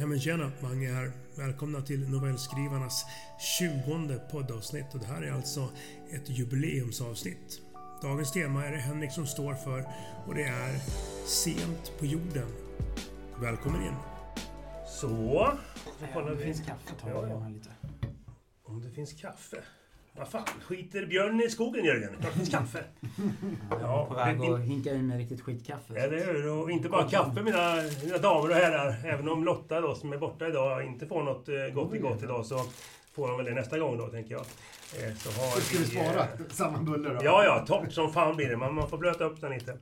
Ja men tjena, Mange här. Välkomna till novellskrivarnas 20 poddavsnitt och det här är alltså ett jubileumsavsnitt. Dagens tema är det Henrik som står för och det är Sent på jorden. Välkommen in! Så, kollar vi. finns kaffe. Ta ja. lite. Om det finns kaffe? Vad fan, skiter björn i skogen Jörgen? Klart det finns kaffe. Ja, på väg att hinka in med riktigt skitkaffe. Eller hur? Och inte bara kaffe mina, mina damer och herrar. Även om Lotta då, som är borta idag, inte får något eh, gott i gott idag så får hon väl det nästa gång då, tänker jag. Eh, så har så ska vi spara eh, samma bulle då? Ja, ja. Torrt som fan blir det. Man, man får blöta upp den lite.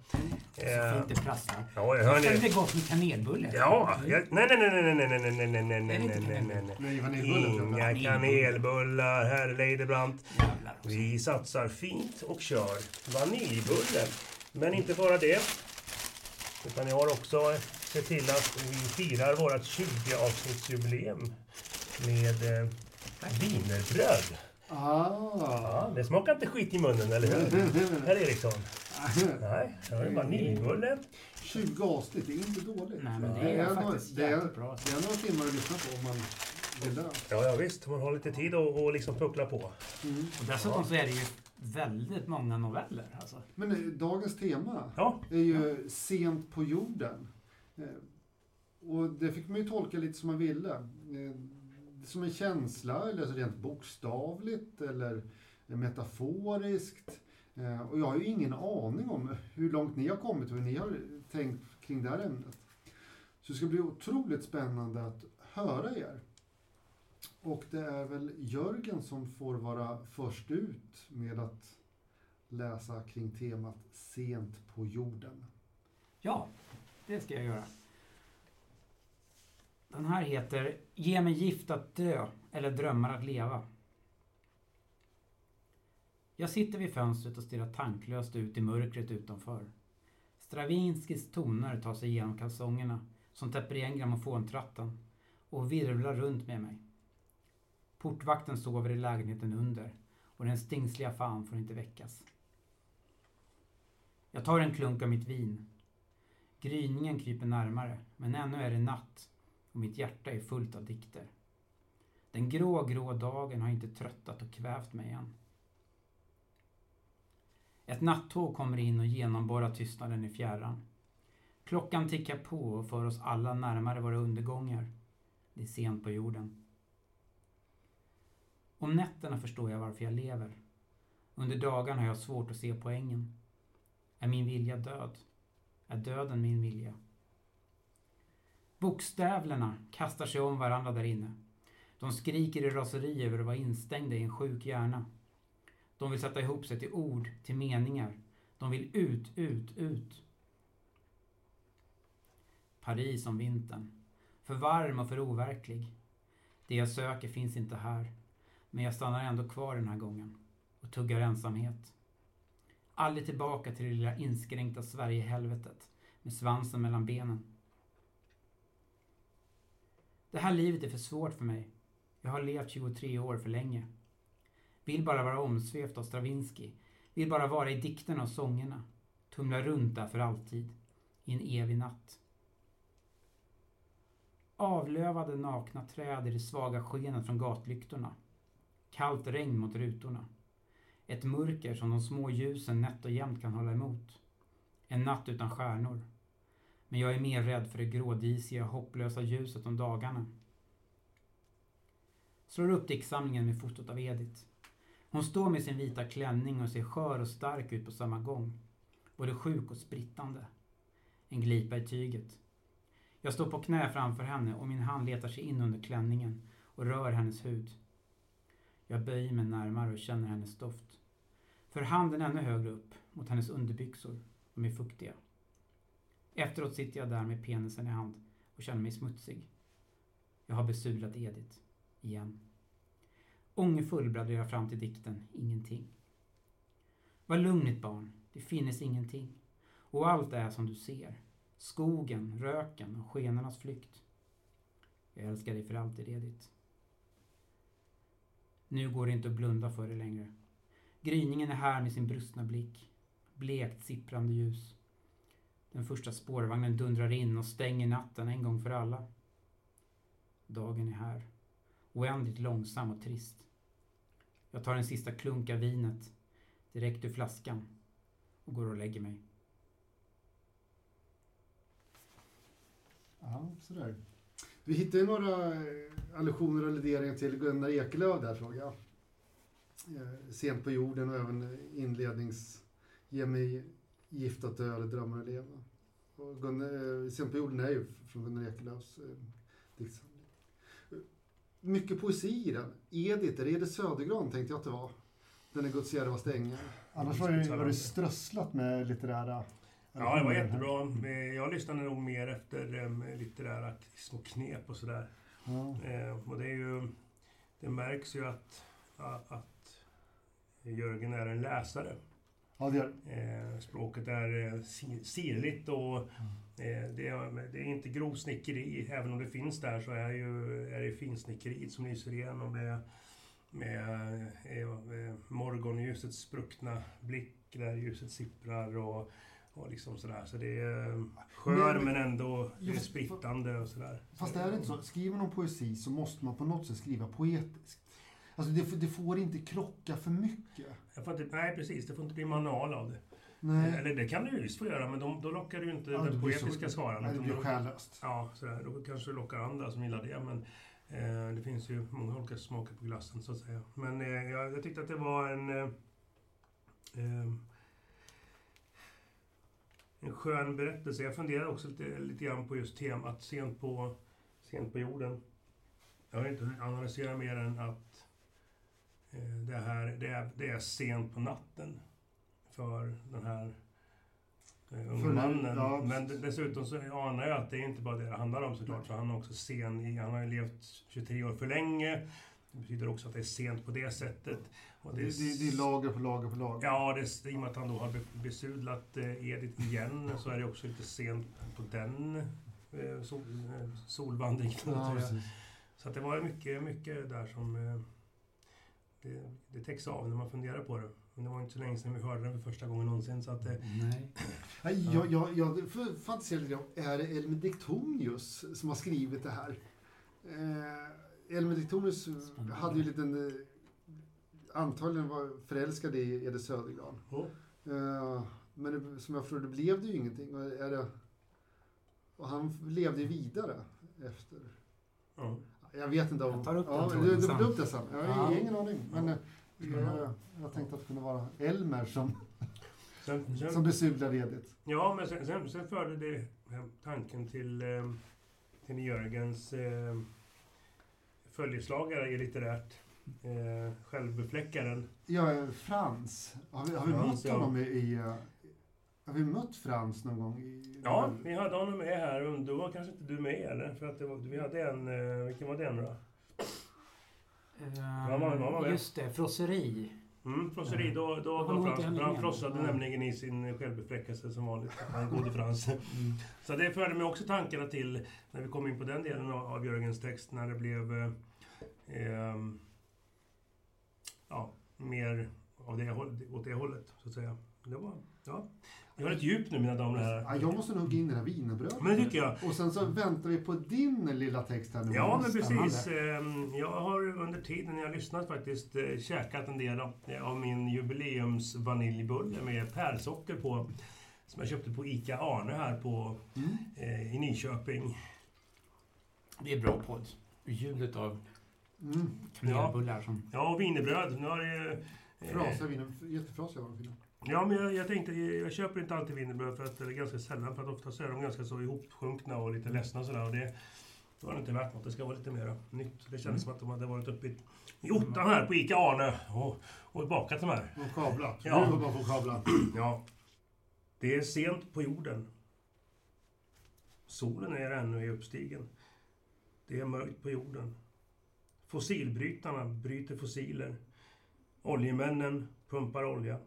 Så får inte prassla. Ja, hör det. är gott med kanelbulle. Ja. Jag, nej, nej, nej, nej, nej, nej, nej, nej, nej, nej, nej, nej, nej. Inga kanelbullar, herr Leidebrant. Vi satsar fint och kör vaniljbulle. Men inte bara det. Utan jag har också sett till att vi firar vårt 20-avsnittsjubileum med eh, wienerbröd. Ah. Ja, det smakar inte skit i munnen, eller hur? Herr Eriksson? Nej, det är vaniljbulle. 20 avsnitt, det är inte dåligt. Nej, men det är, det är faktiskt det är, bra. Det är några timmar att lyssna på om man vill det. Ja, ja visst. Man har lite tid att och liksom puckla på. Mm. Och dessutom ja. så är det ju väldigt många noveller. Alltså. Men eh, dagens tema ja. är ju ja. Sent på jorden. Eh, och det fick man ju tolka lite som man ville. Som en känsla, eller rent bokstavligt eller metaforiskt. Eh, och jag har ju ingen aning om hur långt ni har kommit och hur ni har tänkt kring det här ämnet. Så det ska bli otroligt spännande att höra er. Och det är väl Jörgen som får vara först ut med att läsa kring temat Sent på jorden. Ja, det ska jag göra. Den här heter Ge mig gift att dö eller drömmar att leva. Jag sitter vid fönstret och stirrar tanklöst ut i mörkret utanför. Stravinskis toner tar sig igenom kalsongerna som täpper igen grammofontratten och virvlar runt med mig. Portvakten sover i lägenheten under och den stingsliga fan får inte väckas. Jag tar en klunk av mitt vin. Gryningen kryper närmare, men ännu är det natt och mitt hjärta är fullt av dikter. Den grå, grå dagen har inte tröttat och kvävt mig än. Ett nattåg kommer in och genomborrar tystnaden i fjärran. Klockan tickar på och för oss alla närmare våra undergångar. Det är sent på jorden. Om nätterna förstår jag varför jag lever. Under dagarna har jag svårt att se poängen. Är min vilja död? Är döden min vilja? Bokstävlerna kastar sig om varandra där inne. De skriker i raseri över att vara instängda i en sjuk hjärna. De vill sätta ihop sig till ord, till meningar. De vill ut, ut, ut. Paris om vintern. För varm och för overklig. Det jag söker finns inte här. Men jag stannar ändå kvar den här gången och tuggar ensamhet. Aldrig tillbaka till det lilla inskränkta Sverigehelvetet med svansen mellan benen. Det här livet är för svårt för mig. Jag har levt 23 år för länge. Vill bara vara omsvept av Stravinsky. Vill bara vara i dikterna och sångerna. Tumla runt där för alltid. I en evig natt. Avlövade nakna träd i det svaga skenet från gatlyktorna. Kallt regn mot rutorna. Ett mörker som de små ljusen nätt och jämnt kan hålla emot. En natt utan stjärnor. Men jag är mer rädd för det grådisiga, hopplösa ljuset om dagarna. Slår upp diktsamlingen med fotot av Edith. Hon står med sin vita klänning och ser skör och stark ut på samma gång. Både sjuk och sprittande. En glipa i tyget. Jag står på knä framför henne och min hand letar sig in under klänningen och rör hennes hud. Jag böjer mig närmare och känner hennes doft. För handen ännu högre upp, mot hennes underbyxor. De är fuktiga. Efteråt sitter jag där med penisen i hand och känner mig smutsig. Jag har besudlat Edith. Igen. Ångerfull bläddrar jag fram till dikten Ingenting. Var lugn ditt barn, det finnes ingenting. Och allt är som du ser. Skogen, röken och skenornas flykt. Jag älskar dig för alltid, Edith. Nu går det inte att blunda för det längre. Gryningen är här med sin brustna blick. Blekt sipprande ljus. Den första spårvagnen dundrar in och stänger natten en gång för alla. Dagen är här. Oändligt långsam och trist. Jag tar en sista klunk av vinet direkt ur flaskan och går och lägger mig. Ja, sådär. Du hittade några eh, allusioner och alluderingar till Gunnar Ekelöf där såg jag. Eh, sent på jorden och även inlednings... Ge mig gift att dö eller drömmar att leva. Och Gunnar, eh, Sent på jorden är ju från Gunnar Ekelöfs eh, diktsamling. Mycket poesi i den. Edith, är det Edith Södergran tänkte jag att det var. Den är Guds djärvaste ängel. Annars var det, var det strösslat med litterära Ja, det var jättebra. Jag lyssnade nog mer efter um, litterära små knep och sådär. Ja. Eh, och det är ju... Det märks ju att, att Jörgen är en läsare. Ja, det gör eh, Språket är eh, sirligt och eh, det, är, det är inte grovsnickeri. Även om det finns där så är, ju, är det finsnickeriet som lyser igenom. Med, med eh, morgonljusets spruckna blick där ljuset sipprar och och liksom sådär. Så det är skör men, men ändå det är sprittande och sådär. Fast det är inte så. Skriver man poesi så måste man på något sätt skriva poetiskt. Alltså det, det får inte krocka för mycket. Inte, nej precis, det får inte bli manual av det. Nej. Eller det kan du ju visst få göra, men då, då lockar du inte ja, den poetiska skaran. Nej, det blir själlöst. Ja, sådär. Då kanske du lockar andra som gillar det. Men eh, det finns ju många olika smaker på glassen, så att säga. Men eh, jag, jag tyckte att det var en... Eh, eh en skön berättelse. Jag funderar också lite, lite grann på just temat sent på, sent på jorden. Jag har inte analyserat mer än att eh, det här det är, det är sent på natten för den här eh, unge mannen. Ja. Men dessutom så anar jag att det är inte bara det det handlar om såklart. Så han är också sen i, han har ju levt 23 år för länge. Det betyder också att det är sent på det sättet. Och det, är, det, det, är lager på lager på lager. Ja, det, i och med att han då har besudlat eh, Edith igen så är det också lite sent på den eh, sol, eh, solvandringen. Ja, så att det var mycket, mycket där som eh, det, det täcks av när man funderar på det. Men det var inte så länge sedan vi hörde den för första gången någonsin. Så att det, Nej. Jag, jag, jag fantiserar lite är det Elmer Diktonius som har skrivit det här? Eh, Elmer Diktonius hade ju en liten eh, antagligen var förälskad i Edith Södergran. Mm. Uh, men det, som jag förstår det blev det ju ingenting. Och, är det, och han levde ju vidare efter. Mm. Jag vet inte om... Jag tar upp ja, den du, du upp det sen. Jag har ja. ingen aning. Men jag, jag tänkte att det kunde vara Elmer som, sen, sen, som besudlade Edith. Ja, men sen, sen, sen förde det tanken till, eh, till Jörgens eh, följeslagare i litterärt eh, självbefläckaren. Ja, Frans. Har vi, har vi Frans, mött honom i... i har vi mött Frans någon gång? I, ja, vi hade honom med här. Och då var kanske inte du med eller? För att det var, vi hade en... Uh, vilken var den då? Um, just det, frosseri. Mm, frosseri. Då, då, då, då Frans, han frossade ja. nämligen i sin självbefläckelse som vanligt. Han gode Frans. Mm. Så det förde mig också tankarna till, när vi kom in på den delen av, av Jörgens text, när det blev... Eh, ja, mer av det, åt det hållet, så att säga. Det var, ja. Vi har ett djup nu, mina damer och herrar. Ja, jag måste nog in i det här wienerbrödet. Men det tycker jag. Och sen så väntar vi på din lilla text här nu. Ja, men precis. Ehm, jag har under tiden jag lyssnat faktiskt eh, käkat en del av min jubileums vaniljbulle med pärlsocker på. Som jag köpte på ICA Arne här på, mm. Eh, i Nyköping. Det är bra podd. Ljudet av Mm. Kanelbullar som... Ja, och wienerbröd. Nu har det... Eh, Frasiga viner, jättefrasiga var de Ja, men jag, jag, tänkte, jag köper inte alltid wienerbröd för att, eller ganska sällan, för att oftast är de ganska så ihopsjunkna och lite ledsna och sådär. Och det, då var det inte värt något. Det ska vara lite mer nytt. Det kändes mm. som att de hade varit uppe i, i ottan här på ICA Arne och, och bakat de här. Och kablat. Ja. Nu man kabla. Ja. Det är sent på jorden. Solen är ännu i uppstigen. Det är mörkt på jorden. Fossilbrytarna bryter fossiler. Oljemännen pumpar olja.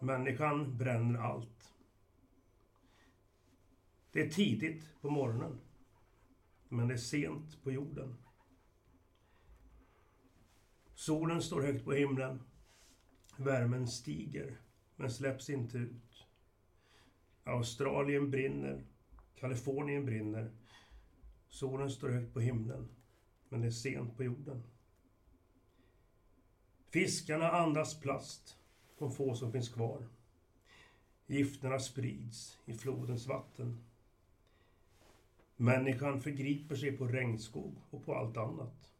Människan bränner allt. Det är tidigt på morgonen. Men det är sent på jorden. Solen står högt på himlen. Värmen stiger, men släpps inte ut. Australien brinner. Kalifornien brinner. Solen står högt på himlen, men det är sent på jorden. Fiskarna andas plast, de få som finns kvar. Gifterna sprids i flodens vatten. Människan förgriper sig på regnskog och på allt annat.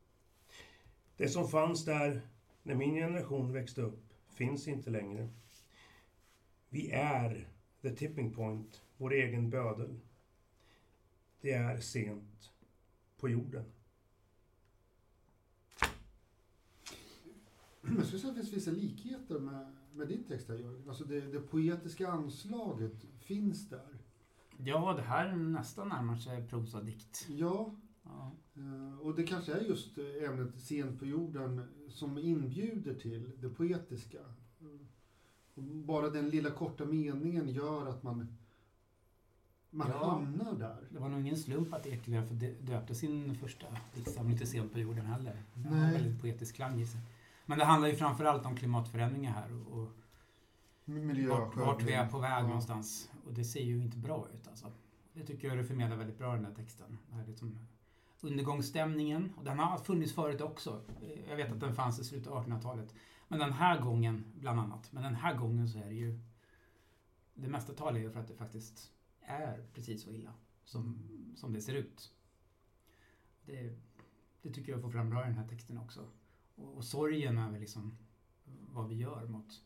Det som fanns där när min generation växte upp finns inte längre. Vi är the tipping point, vår egen bödel. Det är sent på jorden. Jag skulle säga att det finns vissa likheter med, med din text här Jörgen. Alltså det, det poetiska anslaget finns där. Ja, det här nästan närmar sig prosadikt. Ja. ja. Eh, och det kanske är just ämnet sent på jorden som inbjuder till det poetiska. Bara den lilla korta meningen gör att man, man ja, hamnar där. Det var nog ingen slump att Ekelöf döpte sin första diktsamling till Sent på jorden heller. Det har väldigt poetisk klang i sig. Men det handlar ju framförallt om klimatförändringar här och, och vart, vart vi är på väg ja. någonstans. Och det ser ju inte bra ut alltså. Det tycker jag du förmedlar väldigt bra i den här texten. Det här liksom undergångsstämningen. Och den har funnits förut också. Jag vet att den fanns i slutet av 1800-talet. Men den här gången, bland annat, men den här gången så är det ju... Det mesta talar ju för att det faktiskt är precis så illa som, som det ser ut. Det, det tycker jag får fram bra i den här texten också. Och, och sorgen över liksom vad vi gör mot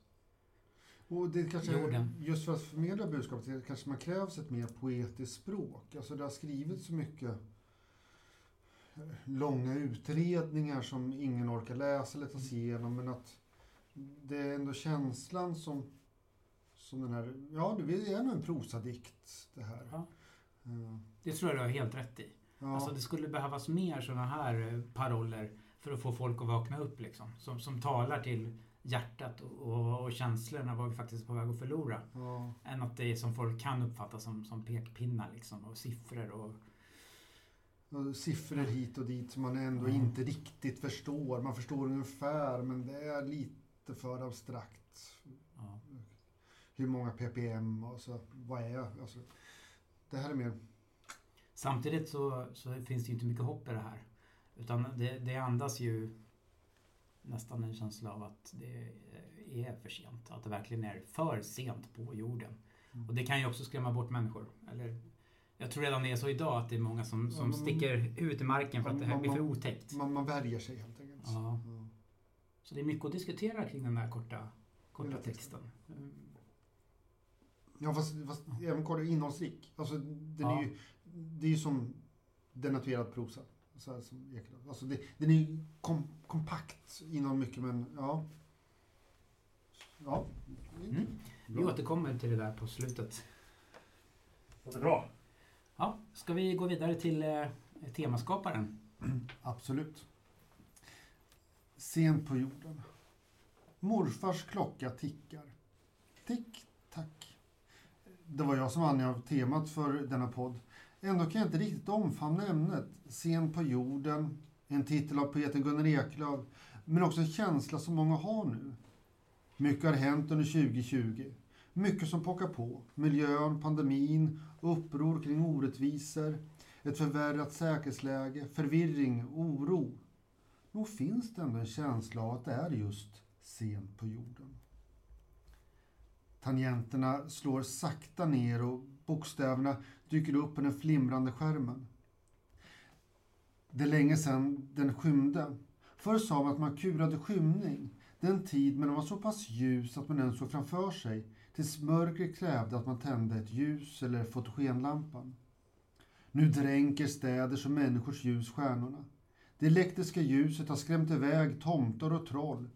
och det kanske, jorden. Just för att förmedla budskapet kanske man krävs ett mer poetiskt språk. Alltså det har skrivits så mycket långa utredningar som ingen orkar läsa eller ta sig igenom. Men att det är ändå känslan som, som den här... Ja, det är nog en prosadikt det här. Ja. Ja. Det tror jag du har helt rätt i. Ja. Alltså, det skulle behövas mer sådana här eh, paroller för att få folk att vakna upp. Liksom. Som, som talar till hjärtat och, och, och känslorna, vad vi faktiskt är på väg att förlora. Ja. Än att det är som folk kan uppfatta som, som pekpinnar liksom, och siffror och och siffror hit och dit som man ändå mm. inte riktigt förstår. Man förstår ungefär men det är lite för abstrakt. Ja. Hur många ppm och så, vad är alltså, Det här är mer... Samtidigt så, så finns det ju inte mycket hopp i det här. Utan det, det andas ju nästan en känsla av att det är för sent. Att det verkligen är för sent på jorden. Mm. Och det kan ju också skrämma bort människor. Eller jag tror redan det är så idag att det är många som, som ja, sticker ut i marken för att det här blir för otäckt. Man, man värjer sig helt enkelt. Ja. ja. Så det är mycket att diskutera kring den där korta, korta texten. Mm. Ja, fast, fast även kort innehållsrik. Alltså, den ja. är ju, det är ju som denatuerad prosa. Så här, som Ekelöf. Alltså det, den är ju kom, kompakt inom mycket, men ja. Ja. Mm. Vi återkommer till det där på slutet. Låter bra. Ja, ska vi gå vidare till eh, temaskaparen? Absolut. Sent på jorden. Morfars klocka tickar. Tick, tack. Det var jag som angav temat för denna podd. Ändå kan jag inte riktigt omfamna ämnet. Sen på jorden, en titel av poeten Gunnar Eklöf, men också en känsla som många har nu. Mycket har hänt under 2020. Mycket som pockar på. Miljön, pandemin, uppror kring orättvisor, ett förvärrat säkerhetsläge, förvirring, oro. Nog finns det ändå en känsla av att det är just sent på jorden. Tangenterna slår sakta ner och bokstäverna dyker upp på den flimrande skärmen. Det är länge sedan den skymde. Förr sa man att man kurade skymning, den tid men den var så pass ljus att man ens såg framför sig tills mörkret krävde att man tände ett ljus eller fotogenlampan. Nu dränker städers och människors ljus stjärnorna. Det elektriska ljuset har skrämt iväg tomtar och troll.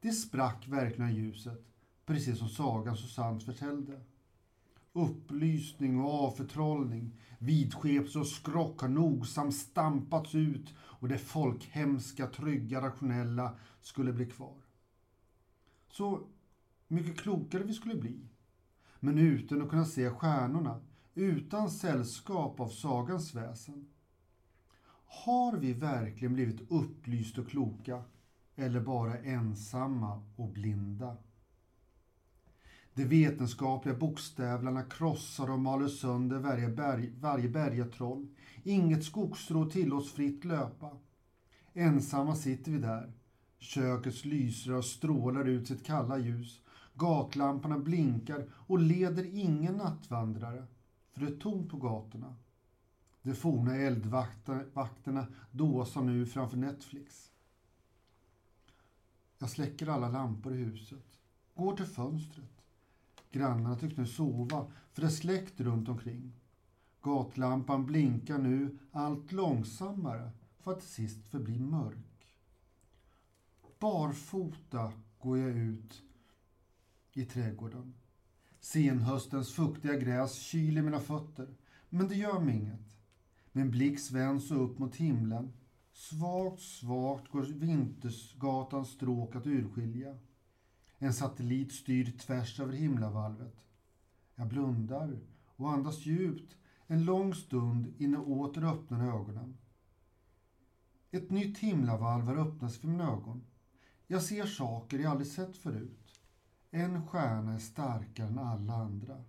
Det sprack verkligen ljuset, precis som sagan så sant förtällde. Upplysning och avförtrollning, vidskepelse och skrock har nogsamt stampats ut och det folkhemska, trygga, rationella skulle bli kvar. Så mycket klokare vi skulle bli. Men utan att kunna se stjärnorna, utan sällskap av sagans väsen. Har vi verkligen blivit upplysta och kloka eller bara ensamma och blinda? De vetenskapliga bokstävlarna krossar och maler sönder varje, berg, varje bergatroll. Inget skogsrå tillåts fritt löpa. Ensamma sitter vi där. Kökets lysrör strålar ut sitt kalla ljus. Gatlamporna blinkar och leder ingen nattvandrare, för det är tomt på gatorna. De forna eldvakterna dåsar nu framför Netflix. Jag släcker alla lampor i huset, går till fönstret. Grannarna tycks nu sova, för det är släckt runt omkring. Gatlampan blinkar nu allt långsammare för att till sist förbli mörk. Barfota går jag ut i trädgården. Senhöstens fuktiga gräs kyler mina fötter, men det gör mig inget. Min blick svänds upp mot himlen. Svagt, svagt går Vintersgatans stråk att urskilja. En satellit styr tvärs över himlavalvet. Jag blundar och andas djupt en lång stund innan jag åter öppnar ögonen. Ett nytt himlavalv har öppnats för mina ögon. Jag ser saker jag aldrig sett förut. En stjärna är starkare än alla andra.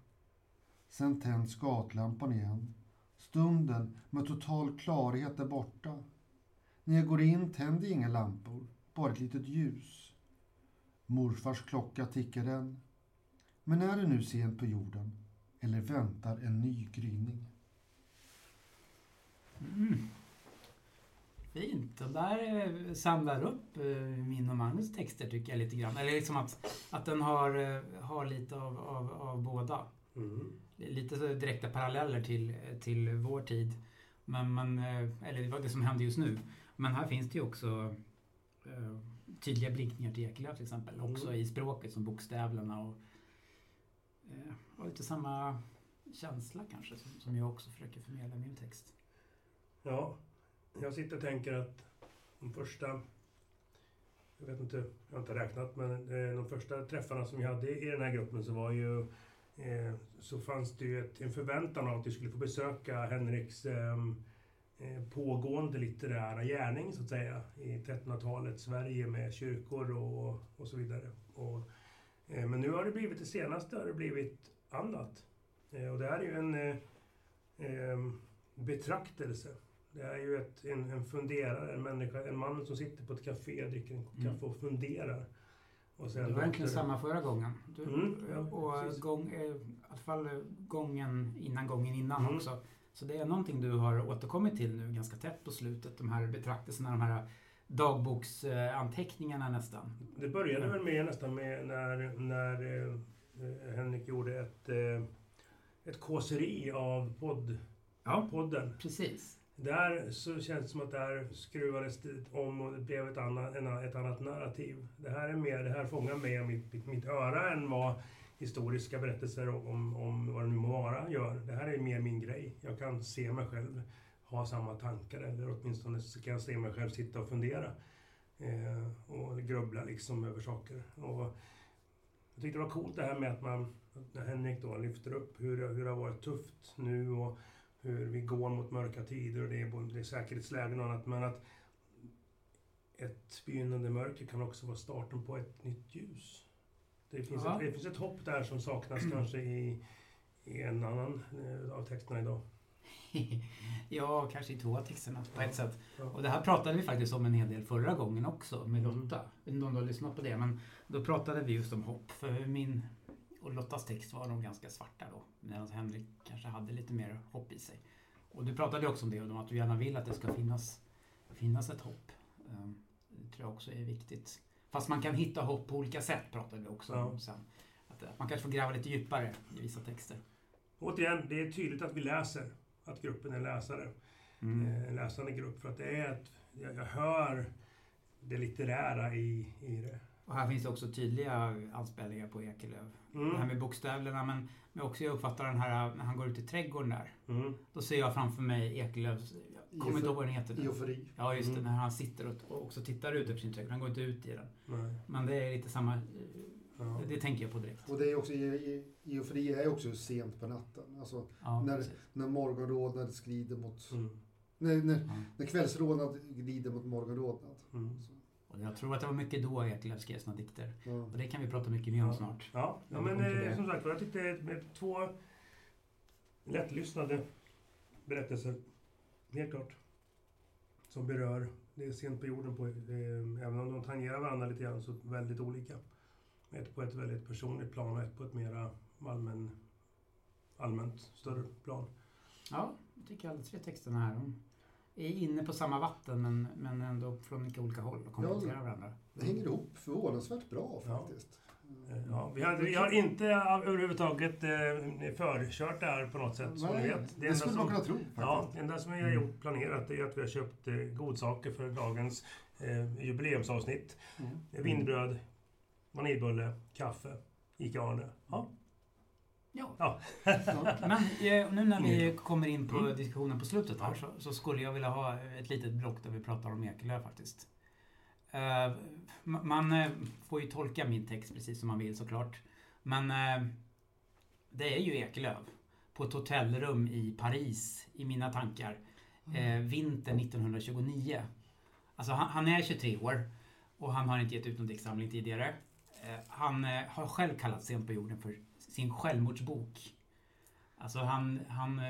Sen tänds gatlampan igen. Stunden med total klarhet är borta. När jag går in tänder inga lampor, bara ett litet ljus. Morfars klocka tickar än. Men är det nu sent på jorden eller väntar en ny gryning? Mm. Fint. De där eh, samlar upp eh, min och Magnus texter tycker jag lite grann. Eller liksom att, att den har, eh, har lite av, av, av båda. Mm. Lite direkta paralleller till, till vår tid. Men, men, eller det som händer just nu. Men här finns det ju också tydliga blinkningar till Ekelöf till exempel. Mm. Också i språket som bokstäverna och, och lite samma känsla kanske som, som jag också försöker förmedla i min text. Ja, jag sitter och tänker att de första, jag vet inte, jag har inte räknat, men eh, de första träffarna som jag hade i den här gruppen så var ju eh, så fanns det ju ett, en förväntan av att vi skulle få besöka Henriks ehm, eh, pågående litterära gärning så att säga i 1300-talets Sverige med kyrkor och, och så vidare. Och, eh, men nu har det blivit det senaste har det blivit annat. Eh, och det här är ju en eh, ehm, betraktelse det är ju ett, en, en funderare, en människa, en man som sitter på ett café, dricker en kopp mm. kaffe och funderar. Och det var egentligen samma förra gången. Du, mm, ja, och gång, eh, i alla fall gången innan gången innan mm. också. Så det är någonting du har återkommit till nu ganska tätt på slutet. De här betraktelserna, de här dagboksanteckningarna nästan. Det började väl med nästan med när, när eh, Henrik gjorde ett, eh, ett kåseri av podd, ja, podden. Precis. Där så känns det som att där skruvades det om och det blev ett annat, ett annat narrativ. Det här är mer, det här fångar mer mitt, mitt öra än vad historiska berättelser om, om vad det nu må vara gör. Det här är mer min grej. Jag kan se mig själv ha samma tankar eller åtminstone så kan jag se mig själv sitta och fundera. Eh, och grubbla liksom över saker. Och jag tyckte det var coolt det här med att man, när Henrik då lyfter upp hur, hur det har varit tufft nu och hur vi går mot mörka tider och det är, både, det är säkerhetslägen och annat. Men att ett begynnande mörker kan också vara starten på ett nytt ljus. Det finns, ett, det finns ett hopp där som saknas kanske i, i en annan eh, av texterna idag. ja, kanske i två av texterna på ett sätt. Ja. Och det här pratade vi faktiskt om en hel del förra gången också med mm. Lotta. Mm. Någon har lyssnat på det. Men då pratade vi just om hopp. För min och Lottas text var de ganska svarta då. Medan Henrik kanske hade lite mer hopp i sig. Och du pratade också om det, om att du gärna vill att det ska finnas, finnas ett hopp. Ehm, det tror jag också är viktigt. Fast man kan hitta hopp på olika sätt, pratade vi också om sen. Att, att man kanske får gräva lite djupare i vissa texter. Återigen, det är tydligt att vi läser. Att gruppen är läsare. Mm. Eh, en läsande grupp. För att det är ett, jag, jag hör det litterära i, i det. Och här finns det också tydliga anspelningar på Ekelöf. Mm. Det här med bokstäverna men, men också jag uppfattar den här när han går ut i trädgården där. Mm. Då ser jag framför mig Ekelöfs, kommer inte ihåg vad den heter. Eufori. Ja just det, mm. när han sitter och, också tittar ut över sin trädgård. Han går inte ut i den. Nej. Men det är lite samma, ja. det, det, tänker jag på direkt. Och det är också, eufori är också sent på natten. Alltså ja, när, när morgonrodnad skrider mot, mm. när, när, när kvällsrodnad glider mot morgonrodnad. Mm. Och jag tror att det var mycket då Ekelöf skrev sina dikter. Ja. Och det kan vi prata mycket mer om snart. Ja, ja men eh, som sagt jag tyckte med två lättlyssnade berättelser, helt klart, som berör det är sent på jorden, på, eh, även om de tangerar varandra lite grann, så väldigt olika. Ett på ett väldigt personligt plan och ett på ett mera allmän, allmänt större plan. Ja, jag tycker alla tre texterna här de är inne på samma vatten men, men ändå från mycket olika håll och kompletterar ja, varandra. Det hänger ihop förvånansvärt bra faktiskt. Ja. Ja, vi, har, vi har inte överhuvudtaget eh, förkört det här på något sätt, som ni vet. Det, det skulle man kunna tro. Faktiskt. Ja, det enda som vi har mm. gjort planerat är att vi har köpt eh, godsaker för dagens eh, jubileumsavsnitt. Mm. Vindbröd, vaniljbulle, kaffe, ICA-Arne. Ja. Ja. ja. Men eh, nu när vi mm. kommer in på mm. diskussionen på slutet här så, så, skulle jag vilja ha ett litet block där vi pratar om Ekelöf faktiskt. Uh, man uh, får ju tolka min text precis som man vill såklart. Men uh, det är ju Ekelöf på ett hotellrum i Paris i mina tankar. Mm. vintern 1929. Alltså han, han, är 23 år och han har inte gett ut någon diktsamling tidigare. han har själv kallat Sent på jorden för sin självmordsbok. Alltså han, han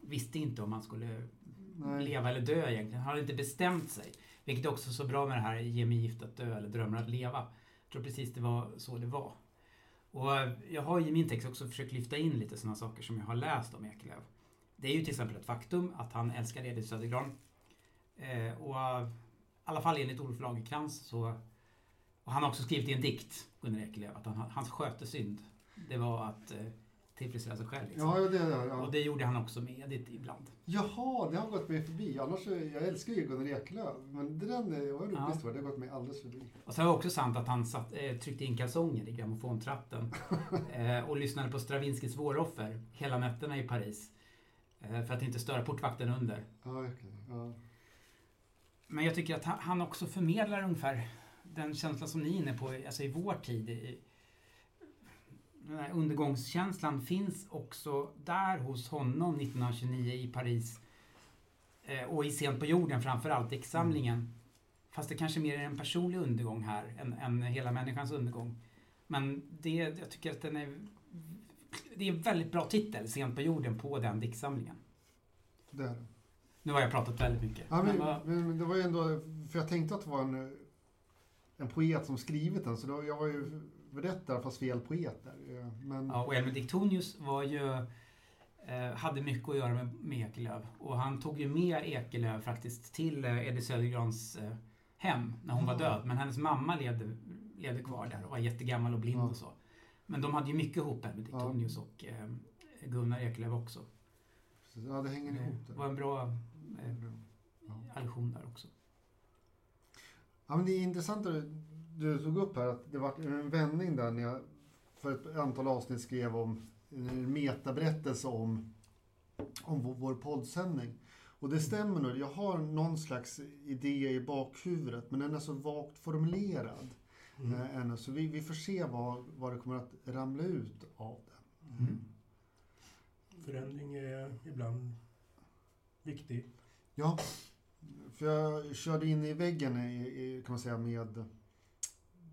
visste inte om han skulle Nej. leva eller dö egentligen. Han hade inte bestämt sig. Vilket är också så bra med det här Ge mig gift att dö eller Drömmar att leva. Jag tror precis det var så det var. Och eh, jag har i min text också försökt lyfta in lite sådana saker som jag har läst om Ekelöf. Det är ju till exempel ett faktum att han älskar Edith Södergran. Eh, och i alla fall enligt Olof Lagercrantz så... Och han har också skrivit i en dikt, Gunnar Ekelöf, att han, hans skötesynd det var att eh, tillfredsställa sig själv. Liksom. Ja, det, ja, ja. Och det gjorde han också med Edith ibland. Jaha, det har gått mig förbi. Annars, jag älskar ju Gunnar Ekelöf. Men det där var ja. det har gått mig alldeles förbi. Och så var det också sant att han satt, eh, tryckte in kalsonger i grammofontratten. eh, och lyssnade på Stravinskys Våroffer hela nätterna i Paris. Eh, för att inte störa portvakten under. Ja, okay. ja. Men jag tycker att han, också förmedlar ungefär den känsla som ni är inne på, alltså i vår tid. I, den här undergångskänslan finns också där hos honom 1929 i Paris. Eh, och i Sent på jorden framförallt, diktsamlingen. Mm. Fast det kanske mer är en personlig undergång här än, än hela människans undergång. Men det, jag tycker att den är... Det är en väldigt bra titel, Sent på jorden, på den diktsamlingen. Det är det. Nu har jag pratat väldigt mycket. Ja, men, men, men, det var ju ändå... För jag tänkte att det var en, en poet som skrivit den, så då, jag var ju berättare fast fel poeter. Men... Ja, och Elmer Diktonius var ju, eh, hade mycket att göra med, med Ekelöf. Och han tog ju med Ekelöf faktiskt till eh, Eddie Södergrans eh, hem när hon mm. var död. Men hennes mamma levde, levde kvar där och var jättegammal och blind ja. och så. Men de hade ju mycket ihop, Elmer Diktonius ja. och eh, Gunnar Ekelöf också. Ja, det hänger ihop. Det var en bra eh, allusion där också. Ja, men det är intressant att du tog upp här att det var en vändning där när jag för ett antal avsnitt skrev om en metaberättelse om, om vår poddsändning. Och det stämmer nog. Jag har någon slags idé i bakhuvudet men den är så vagt formulerad mm. äh, ännu. Så vi, vi får se vad, vad det kommer att ramla ut av det. Mm. mm. Förändring är ibland viktig. Ja, för jag körde in i väggen i, i, kan man säga med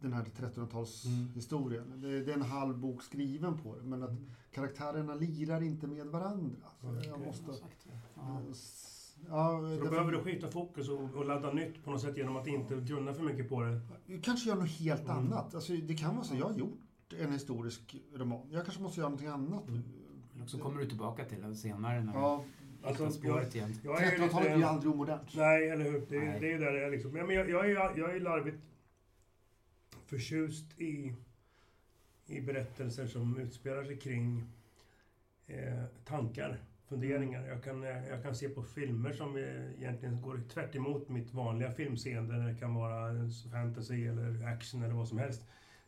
den här 1300-talshistorien. Mm. Det, det, är en halv bok skriven på det, men att mm. karaktärerna lirar inte med varandra. Så okay. jag måste... Ja. Ja, så då behöver du skifta fokus och, och, ladda nytt på något sätt genom att inte grunna för mycket på det? Kanske göra något helt mm. annat. Alltså, det kan vara så. Jag har gjort en historisk roman. Jag kanske måste göra någonting annat. Mm. Eller så kommer du tillbaka till det senare. När ja. Alltså, spåret igen. 1300-talet blir aldrig omodernt. Nej, eller hur. Det, Nej. det är ju där det är liksom. Men jag, jag, är, jag är larvigt förtjust i, i berättelser som utspelar sig kring eh, tankar, funderingar. Jag kan, eh, jag kan se på filmer som egentligen går tvärt emot mitt vanliga filmseende. Det kan vara fantasy eller action eller vad som helst.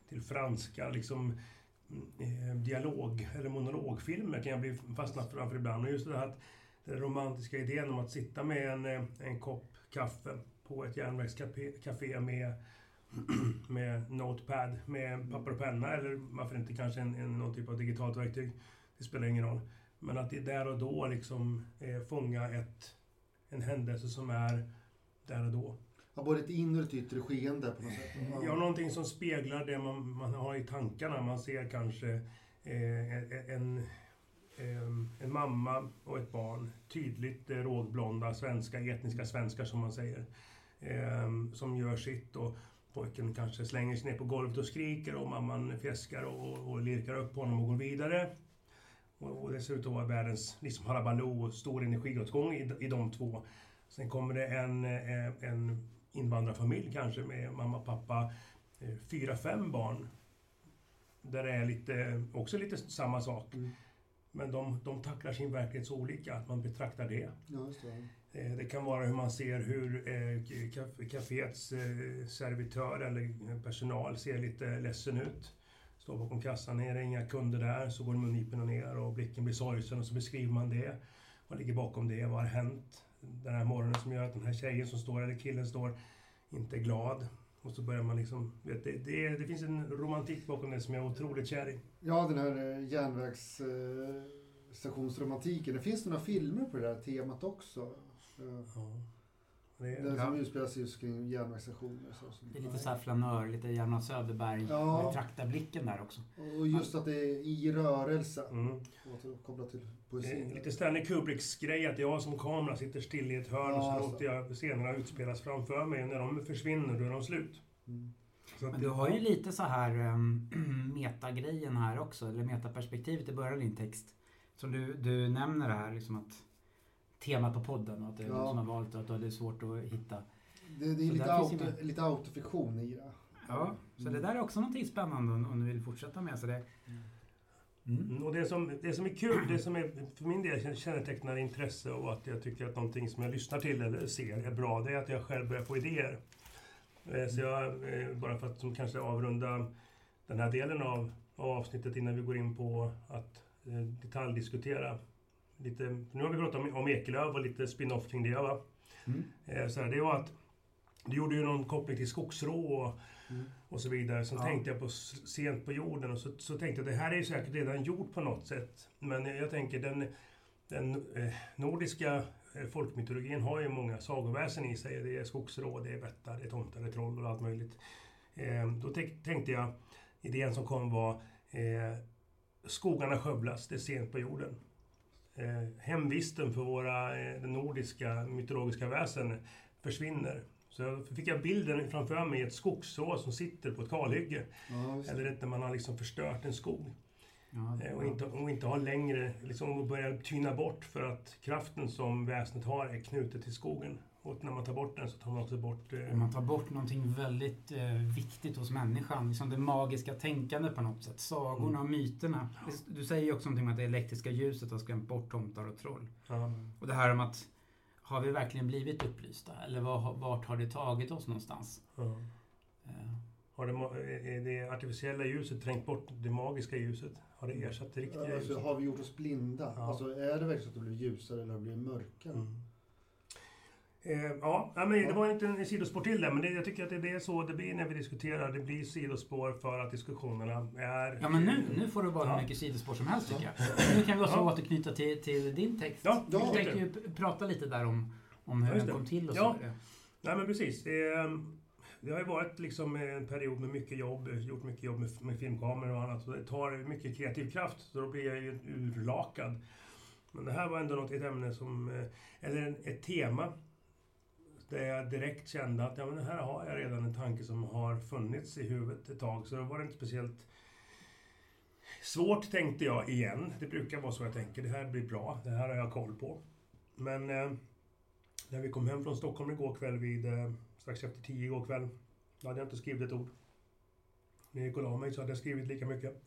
Till franska liksom eh, dialog eller monologfilmer kan jag bli fastnat framför ibland. Och just det här att den romantiska idén om att sitta med en, eh, en kopp kaffe på ett järnvägscafé med med Notepad, med papper och penna eller varför inte kanske en, en, någon typ av digitalt verktyg. Det spelar ingen roll. Men att det där och då liksom eh, fånga ett, en händelse som är där och då. Ja, både ett inre och ett yttre skeende på något sätt. Ja, ja någonting som speglar det man, man har i tankarna. Man ser kanske eh, en, en, en mamma och ett barn. Tydligt eh, rågblonda svenska, etniska svenskar som man säger. Eh, som gör sitt och pojken kanske slänger sig ner på golvet och skriker och mamman fjäskar och, och lirkar upp honom och går vidare. Och, och det ser ut att vara världens liksom halabaloo och stor energiåtgång i, i de två. Sen kommer det en, eh, en invandrarfamilj kanske med mamma, pappa, eh, fyra, fem barn. Där det är lite, också lite samma sak. Mm. Men de, de tacklar sin verklighet så olika, att man betraktar det. Ja, det. Eh, det kan vara hur man ser hur eh, kaféets eh, servitör eller personal ser lite ledsen ut. Står bakom kassan, är det inga kunder där så går mungiporna ner och blicken blir sorgsen och så beskriver man det. Vad ligger bakom det? Vad har hänt? den här morgonen som gör att den här tjejen som står, eller killen står, inte är glad. Och så börjar man liksom... Vet, det, det, det finns en romantik bakom det som jag är otroligt kär i. Ja, den här eh, järnvägsstationsromantiken. Det finns några filmer på det där temat också. Ja. Det, den ja. som utspelar sig just kring järnvägsstationer. Så, det är lite såhär flanör, lite Hjalmar Söderberg, ja. betraktarblicken där också. Och just att det är i rörelse. Mm. Kopplat till poesin. Lite Stanley Kubricks grej att jag som kamera sitter still i ett hörn ja, och så alltså. låter jag scenerna utspelas framför mig. När de försvinner, då är de slut. Mm. Men du har ju lite så här um, metagrejen här också, eller metaperspektivet i början av din text. Som du, du nämner här, liksom att temat på podden och att det är ja. du som har valt och att det är svårt att hitta. Det, det är lite, auto, med... lite autofiktion i det. Ja, så mm. det där är också någonting spännande om, du vill fortsätta med. Så det, mm. Och det som, det som är kul, det som är för min del kännetecknar intresse och att jag tycker att någonting som jag lyssnar till eller ser är bra, det är att jag själv börjar få idéer. Mm. Så jag, eh, bara för att som kanske avrunda den här delen av, av avsnittet innan vi går in på att eh, detaljdiskutera lite, nu har vi pratat om, om Ekelöf och lite spin-off kring det. Va? Mm. Eh, så här, det var att du gjorde ju någon koppling till skogsrå och, mm. och så vidare. Sen ja. tänkte jag på sent på jorden och så, så tänkte jag det här är ju säkert redan gjort på något sätt. Men jag tänker den, den eh, nordiska eh, folkmytologin har ju många sagoväsen i sig. Det är skogsrå, det är vättar, det är tomtar, det är troll och allt möjligt. Då tänkte jag, idén som kom var eh, Skogarna skövlas, det är sent på jorden hemvisten för våra eh, nordiska mytologiska väsen försvinner. Så fick jag bilden framför mig ett skogsrå som sitter på ett kalhygge. Ja, Eller när man har liksom förstört en skog. Ja, eh, och, inte, och inte har längre, liksom börjar tyna bort för att kraften som väsnet har är knutet till skogen. Och när man tar bort den så tar man också bort... Eh... Man tar bort någonting väldigt eh, viktigt hos människan. Liksom det magiska tänkandet på något sätt. Sagorna mm. och myterna. Du säger ju också någonting om att det elektriska ljuset har skrämt bort tomtar och troll. Mm. Och det här om att har vi verkligen blivit upplysta? Eller var, vart har det tagit oss någonstans? Mm. Eh. Har det, det artificiella ljuset trängt bort det magiska ljuset? Har det ersatt det riktiga alltså, ljuset? Har vi gjort oss blinda? Ja. Alltså, är det verkligen så att det blir ljusare eller har det blivit mörkare? Mm. Eh, ja, men det var inte en sidospår till det, men det, jag tycker att det är så det blir när vi diskuterar. Det blir sidospår för att diskussionerna är... Ja, men nu, nu får du bara ja. hur mycket sidospår som helst tycker jag. Nu kan vi också ja. återknyta till, till din text. Ja, du tänkte ju prata lite där om, om hur den kom till och så. Ja. Nej, men precis. Det, ehm, det har ju varit liksom en period med mycket jobb, gjort mycket jobb med, med filmkameror och annat. Så det tar mycket kreativ kraft, så då blir jag ju urlakad. Men det här var ändå något, ett ämne som, eh, eller ett tema där jag direkt kände att ja, men här har jag redan en tanke som har funnits i huvudet ett tag. Så det var inte speciellt svårt tänkte jag igen. Det brukar vara så jag tänker. Det här blir bra. Det här har jag koll på. Men eh, när vi kom hem från Stockholm igår kväll vid eh, strax efter tio igår kväll. Då hade jag inte skrivit ett ord. När jag gick och la mig så hade jag skrivit lika mycket.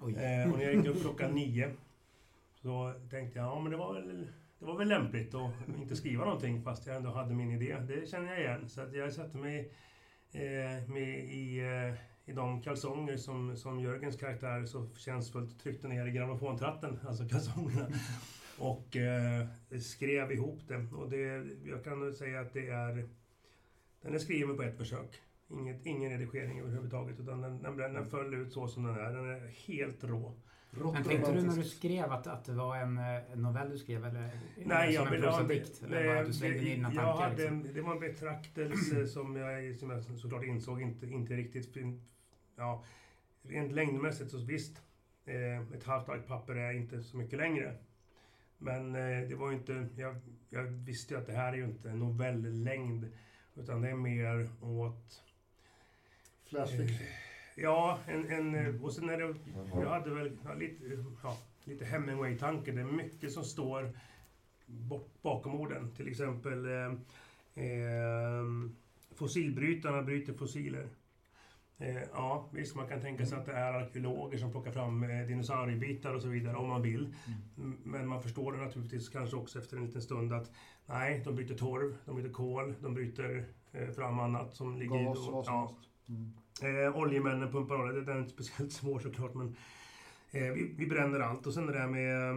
Eh, och när jag gick upp klockan nio så tänkte jag, ja men det var väl det var väl lämpligt att inte skriva någonting fast jag ändå hade min idé. Det känner jag igen. Så att jag satte mig eh, med i, eh, i de kalsonger som, som Jörgens karaktär så förtjänstfullt tryckte ner i grammofontratten, alltså kalsongerna. Och eh, skrev ihop det. Och det, jag kan säga att det är... Den är skriven på ett försök. Inget, ingen redigering överhuvudtaget utan den, den, den föll ut så som den är. Den är helt rå. Men tänkte du när du skrev att, att det var en, en novell du skrev eller Nej, jag, en prosadikt? Eller bara du slängde in dina tankar? Liksom? Det var en betraktelse som jag, som jag såklart insåg inte, inte riktigt... Ja, rent längdmässigt så visst, eh, ett halvt ark papper är inte så mycket längre. Men eh, det var ju inte... Jag, jag visste ju att det här är ju inte novelllängd. Utan det är mer åt... Flashfiction? Ja, en, en, eh, och sen är det... Jag hade väl ja, lite, ja, lite Hemingway-tanke. Det är mycket som står bakom orden. Till exempel eh, eh, fossilbrytarna bryter fossiler. Eh, ja, visst man kan tänka sig att det är arkeologer som plockar fram eh, dinosauriebitar och så vidare om man vill. Mm. Men man förstår det naturligtvis kanske också efter en liten stund att nej, de bryter torv, de bryter kol, de bryter eh, fram annat som ligger Gas, i... Ja. Mm. Eh, oljemännen pumpar olja, den är inte speciellt svår såklart men eh, vi, vi, bränner allt och sen det där med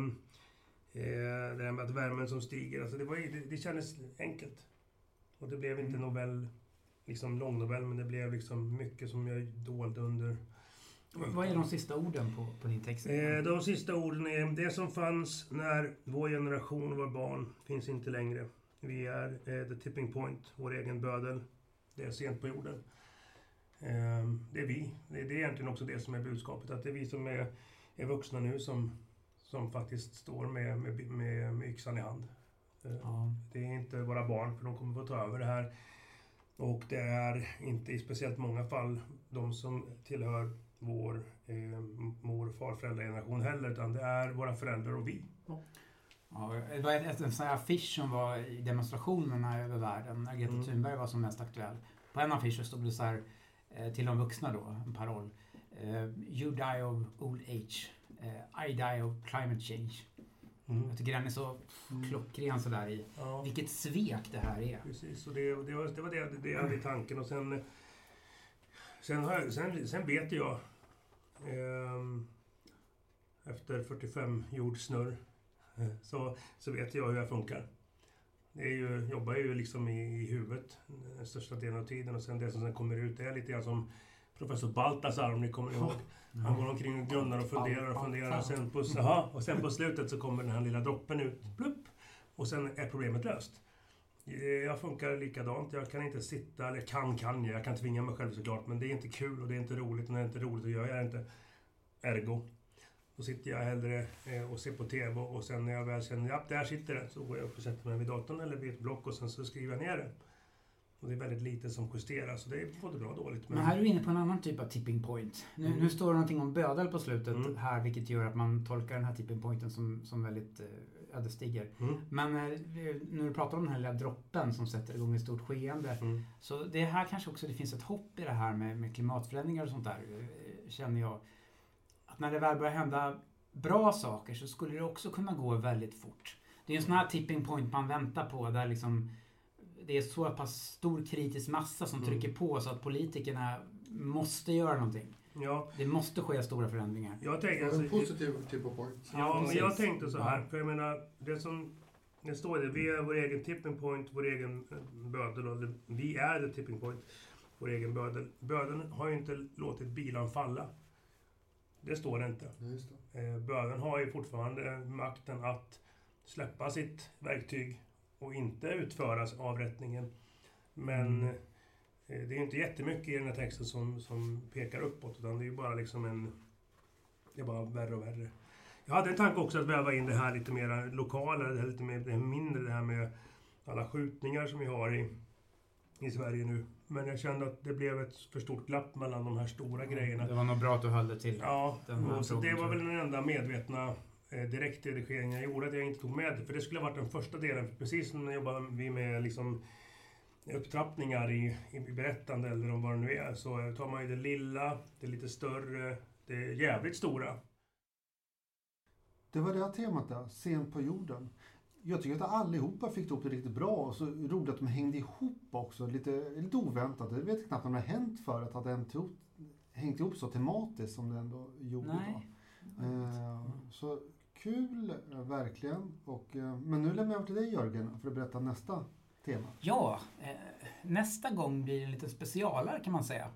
eh, det där med att värmen som stiger, alltså det, var, det, det kändes enkelt. Och det blev inte mm. novell liksom långnovell, men det blev liksom mycket som jag dolde under... Vad är de sista orden på, på din text? Eh, de sista orden är det som fanns när vår generation var barn finns inte längre. Vi är eh, the tipping point, vår egen bödel. Det är sent på jorden. Eh, det är vi. Det, är egentligen också det som är budskapet. Att det är vi som är, är vuxna nu som, som faktiskt står med, med, med, med yxan i hand. Eh, ja. Det är inte våra barn, för de kommer få ta över det här och det är inte i speciellt många fall de som tillhör vår eh, mor och farföräldrageneration heller, utan det är våra föräldrar och vi. Ja, det var en sån här affisch som var i demonstrationerna över världen när Greta mm. Thunberg var som mest aktuell. På en affisch stod det så här, till de vuxna då, en paroll. Eh, you die of old age. Eh, I die of climate change. Mm. Jag tycker den är så mm. klockren sådär i ja. vilket svek det här är. Precis, och det, det, var, det var det, det jag hade i tanken. Och sen, sen, jag, sen, sen vet jag eh, efter 45 jordsnurr så, så vet jag hur jag funkar. Det är ju, jobbar ju liksom i, i huvudet den största delen av tiden och sen det som sen kommer ut är lite grann som professor Baltasar om ni kommer ihåg. Han går omkring och grunnar och funderar och funderar och sen på, aha, och sen på slutet så kommer den här lilla droppen ut. Plupp, och sen är problemet löst. Jag funkar likadant. Jag kan inte sitta, eller kan kan jag, jag kan tvinga mig själv såklart. Men det är inte kul och det är inte roligt. Och när det är inte roligt så gör jag det inte. Ergo. Då sitter jag hellre eh, och ser på TV och sen när jag väl känner att där sitter det så går jag upp och sätter mig vid datorn eller vid ett block och sen så skriver jag ner det. Och det är väldigt lite som justeras, så det är både bra och dåligt. Men... men här är du inne på en annan typ av tipping point. Nu, mm. nu står det någonting om bödel på slutet mm. här, vilket gör att man tolkar den här tipping pointen som, som väldigt eh, ödesdiger. Mm. Men eh, när du pratar om den här lilla droppen som sätter igång ett stort skeende. Mm. Så det här kanske också det finns ett hopp i det här med, med klimatförändringar och sånt där, eh, känner jag. Att när det väl börjar hända bra saker så skulle det också kunna gå väldigt fort. Det är en sån här tipping point man väntar på där liksom det är så pass stor kritisk massa som mm. trycker på så att politikerna måste göra någonting. Ja. Det måste ske stora förändringar. Jag tänker, alltså, en positiv av point. Ja, ja men jag tänkte så här. För jag menar, det som det står det, vi är vår egen tipping point, vår egen eh, bödel. Vi är the tipping point, vår egen bödel. Bödeln har ju inte låtit bilan falla. Det står det inte. Det. Eh, bödeln har ju fortfarande makten att släppa sitt verktyg och inte utföras avrättningen. Men mm. Eh, det är inte jättemycket i den här texten som, som pekar uppåt, utan det är ju bara liksom en... Det är bara värre och värre. Jag hade en tanke också att väva in det här lite mer lokala, det här lite mer, det mindre, det här med alla skjutningar som vi har i, i Sverige nu. Men jag kände att det blev ett för stort glapp mellan de här stora mm, grejerna. Det var nog bra att du höll det till. Ja, så det var väl den enda medvetna eh, direktredigeringen jag gjorde, att jag inte tog med det. För det skulle ha varit den första delen, precis som när jobbade vi med liksom upptrappningar i, i berättande eller om vad det nu är, så tar man ju det lilla, det lite större, det jävligt stora. Det var det här temat där, sent på jorden. Jag tycker att allihopa fick ihop det riktigt bra och så roligt att de hängde ihop också, lite, lite oväntat. Jag vet knappt om det har hänt förut att det hängt ihop så tematiskt som det ändå gjorde. Nej. Eh, så Kul, verkligen. Och, eh, men nu lämnar jag över till dig Jörgen för att berätta nästa tema? Ja, eh, nästa gång blir det en lite specialare kan man säga.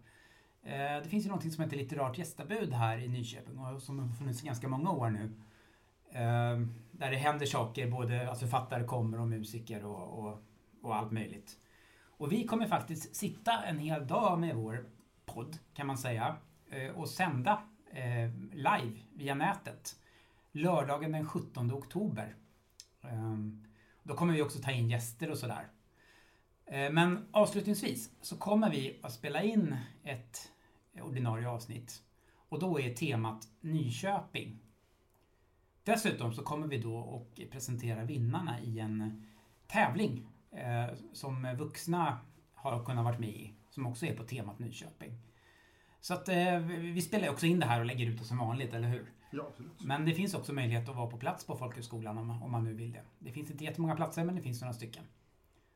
Eh, det finns ju någonting som heter litterärt gästabud här i Nyköping och som har funnits i ganska många år nu. Där det händer saker, både alltså författare kommer och musiker och, och, och allt möjligt. Och vi kommer faktiskt sitta en hel dag med vår podd, kan man säga, eh, och sända eh, live via nätet. Lördagen den 17 oktober. Ehm, då kommer vi också ta in gäster och sådär. Eh, men avslutningsvis så kommer vi att spela in ett ordinarie avsnitt. Och då är temat Nyköping. Dessutom så kommer vi då att presentera vinnarna i en tävling eh, som vuxna har kunnat varit med i, som också är på temat Nyköping. Så att eh, vi spelar också in det här och lägger ut det som vanligt, eller hur? Ja, absolut. Men det finns också möjlighet att vara på plats på folkhögskolan om, om man nu vill det. Det finns inte jättemånga platser, men det finns några stycken.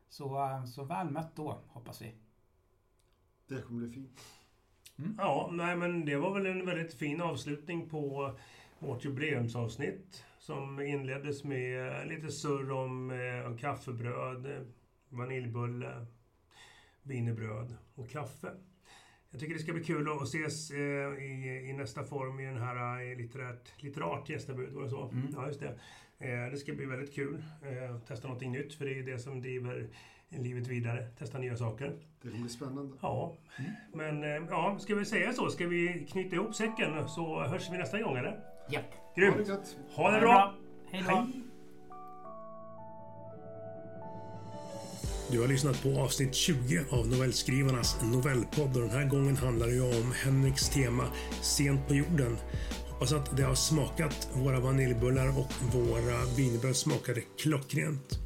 Så, eh, så väl mött då, hoppas vi. Det kommer bli fint. Mm. Ja, nej men det var väl en väldigt fin avslutning på vårt jubileumsavsnitt som inleddes med lite surr om eh, kaffebröd, vaniljbulle, wienerbröd och kaffe. Jag tycker det ska bli kul att ses eh, i, i nästa form i den här eh, litterärt, litterärt gästabud, var det så? Mm. Ja, just det. Eh, det ska bli väldigt kul eh, att testa någonting nytt, för det är det som driver livet vidare. Testa nya saker. Det blir spännande. Ja. Mm. Men eh, ja, ska vi säga så? Ska vi knyta ihop säcken så hörs vi nästa gång, eller? Japp. Grymt. Ha det, gott. ha det bra. Hej då. Du har lyssnat på avsnitt 20 av novellskrivarnas novellpodd och den här gången handlar det ju om Henriks tema Sent på jorden. Hoppas att det har smakat. Våra vaniljbullar och våra wienerbröd smakade klockrent.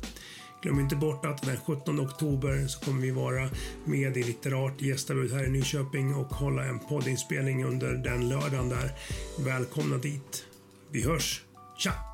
Glöm inte bort att den 17 oktober så kommer vi vara med i Litterat gästabud här i Nyköping och hålla en poddinspelning under den lördagen där. Välkomna dit. Vi hörs. Tja!